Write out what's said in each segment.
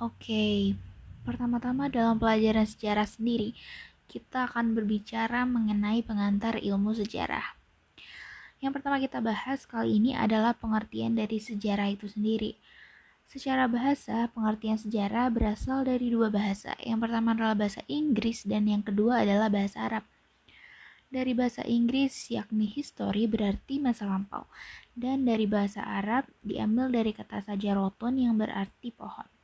Oke, pertama-tama dalam pelajaran sejarah sendiri, kita akan berbicara mengenai pengantar ilmu sejarah. Yang pertama kita bahas kali ini adalah pengertian dari sejarah itu sendiri. Secara bahasa, pengertian sejarah berasal dari dua bahasa. Yang pertama adalah bahasa Inggris dan yang kedua adalah bahasa Arab. Dari bahasa Inggris yakni history berarti masa lampau dan dari bahasa Arab diambil dari kata saja roton yang berarti pohon.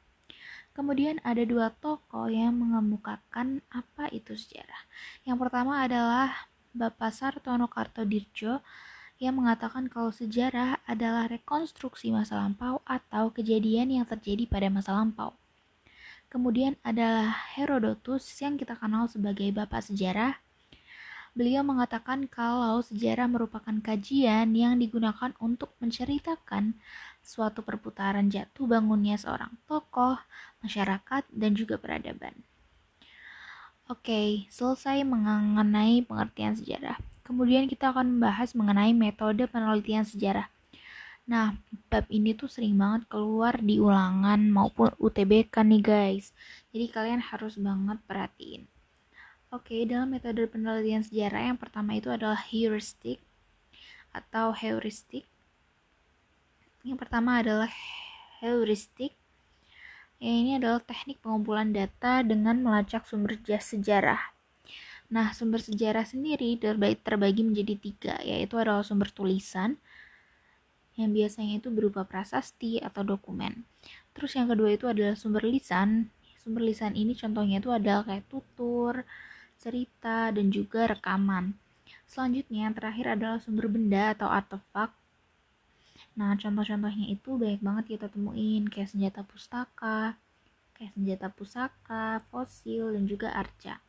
Kemudian ada dua tokoh yang mengemukakan apa itu sejarah. Yang pertama adalah Bapak Sartono Kartodirjo yang mengatakan kalau sejarah adalah rekonstruksi masa lampau atau kejadian yang terjadi pada masa lampau. Kemudian adalah Herodotus yang kita kenal sebagai bapak sejarah. Beliau mengatakan kalau sejarah merupakan kajian yang digunakan untuk menceritakan suatu perputaran jatuh bangunnya seorang tokoh, masyarakat, dan juga peradaban. Oke, selesai mengenai pengertian sejarah. Kemudian kita akan membahas mengenai metode penelitian sejarah. Nah, bab ini tuh sering banget keluar di ulangan maupun UTBK nih guys. Jadi kalian harus banget perhatiin. Oke, dalam metode penelitian sejarah yang pertama itu adalah heuristik atau heuristik yang pertama adalah heuristik. Yang ini adalah teknik pengumpulan data dengan melacak sumber sejarah. Nah, sumber sejarah sendiri terbagi menjadi tiga, yaitu adalah sumber tulisan, yang biasanya itu berupa prasasti atau dokumen. Terus yang kedua itu adalah sumber lisan. Sumber lisan ini contohnya itu adalah kayak tutur, cerita, dan juga rekaman. Selanjutnya yang terakhir adalah sumber benda atau artefak Nah, contoh-contohnya itu banyak banget kita temuin kayak senjata pustaka, kayak senjata pusaka, fosil, dan juga arca.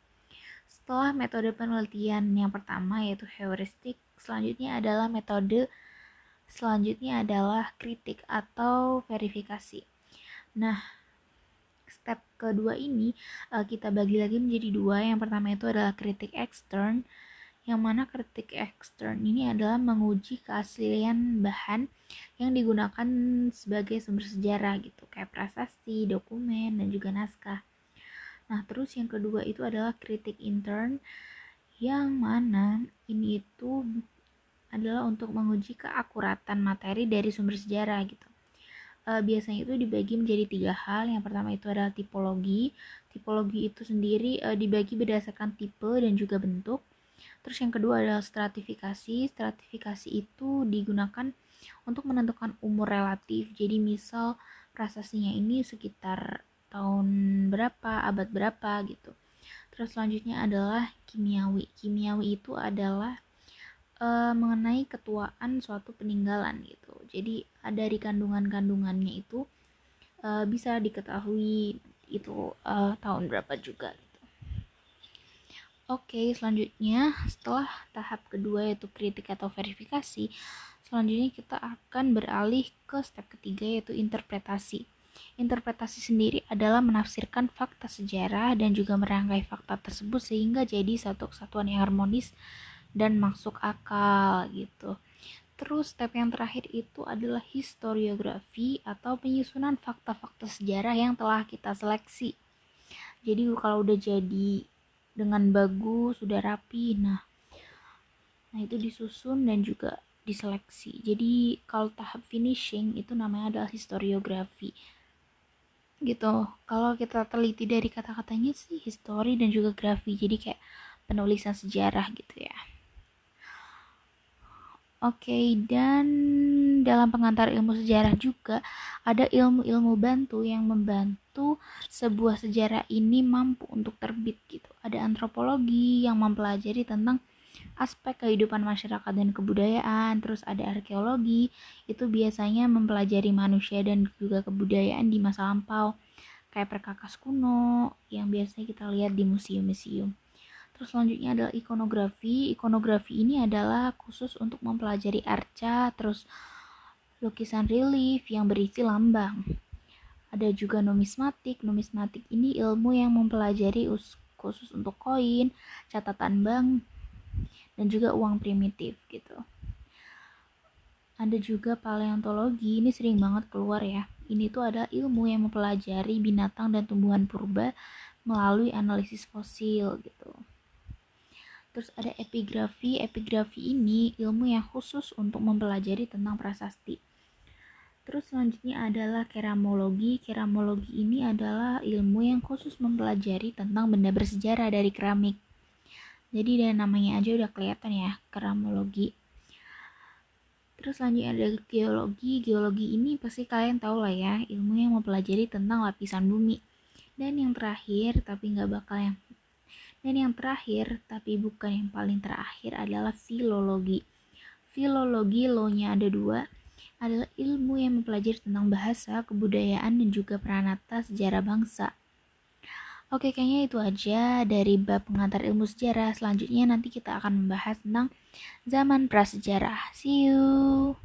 Setelah metode penelitian yang pertama yaitu heuristik, selanjutnya adalah metode selanjutnya adalah kritik atau verifikasi. Nah, step kedua ini eh, kita bagi lagi menjadi dua. Yang pertama itu adalah kritik ekstern, yang mana kritik ekstern ini adalah menguji keaslian bahan yang digunakan sebagai sumber sejarah gitu kayak prasasti, dokumen dan juga naskah. Nah, terus yang kedua itu adalah kritik intern yang mana ini itu adalah untuk menguji keakuratan materi dari sumber sejarah gitu. E, biasanya itu dibagi menjadi tiga hal. Yang pertama itu adalah tipologi. Tipologi itu sendiri e, dibagi berdasarkan tipe dan juga bentuk. Terus yang kedua adalah stratifikasi. Stratifikasi itu digunakan untuk menentukan umur relatif. Jadi misal prasasinya ini sekitar tahun berapa, abad berapa gitu. Terus selanjutnya adalah kimiawi. Kimiawi itu adalah e, mengenai ketuaan suatu peninggalan gitu. Jadi dari kandungan-kandungannya itu e, bisa diketahui itu e, tahun berapa juga. Oke, selanjutnya setelah tahap kedua yaitu kritik atau verifikasi, selanjutnya kita akan beralih ke step ketiga yaitu interpretasi. Interpretasi sendiri adalah menafsirkan fakta sejarah dan juga merangkai fakta tersebut sehingga jadi satu kesatuan yang harmonis dan masuk akal gitu. Terus step yang terakhir itu adalah historiografi atau penyusunan fakta-fakta sejarah yang telah kita seleksi. Jadi kalau udah jadi dengan bagus sudah rapi nah nah itu disusun dan juga diseleksi. Jadi kalau tahap finishing itu namanya adalah historiografi. Gitu. Kalau kita teliti dari kata-katanya sih histori dan juga grafi. Jadi kayak penulisan sejarah gitu ya Oke, okay, dan dalam pengantar ilmu sejarah juga ada ilmu-ilmu bantu yang membantu sebuah sejarah ini mampu untuk terbit gitu. Ada antropologi yang mempelajari tentang aspek kehidupan masyarakat dan kebudayaan, terus ada arkeologi, itu biasanya mempelajari manusia dan juga kebudayaan di masa lampau, kayak perkakas kuno yang biasanya kita lihat di museum-museum. Terus selanjutnya adalah ikonografi. Ikonografi ini adalah khusus untuk mempelajari arca, terus lukisan relief yang berisi lambang. Ada juga numismatik. Numismatik ini ilmu yang mempelajari khusus untuk koin, catatan bank, dan juga uang primitif gitu. Ada juga paleontologi, ini sering banget keluar ya. ini tuh adalah ilmu yang mempelajari binatang dan tumbuhan purba melalui analisis fosil gitu. Terus ada epigrafi. Epigrafi ini ilmu yang khusus untuk mempelajari tentang prasasti. Terus selanjutnya adalah keramologi. Keramologi ini adalah ilmu yang khusus mempelajari tentang benda bersejarah dari keramik. Jadi dari namanya aja udah kelihatan ya, keramologi. Terus selanjutnya ada geologi. Geologi ini pasti kalian tahu lah ya, ilmu yang mempelajari tentang lapisan bumi. Dan yang terakhir, tapi nggak bakal yang dan yang terakhir, tapi bukan yang paling terakhir adalah filologi. Filologi lo-nya ada dua, adalah ilmu yang mempelajari tentang bahasa, kebudayaan, dan juga peranata sejarah bangsa. Oke, kayaknya itu aja dari bab pengantar ilmu sejarah. Selanjutnya nanti kita akan membahas tentang zaman prasejarah. See you!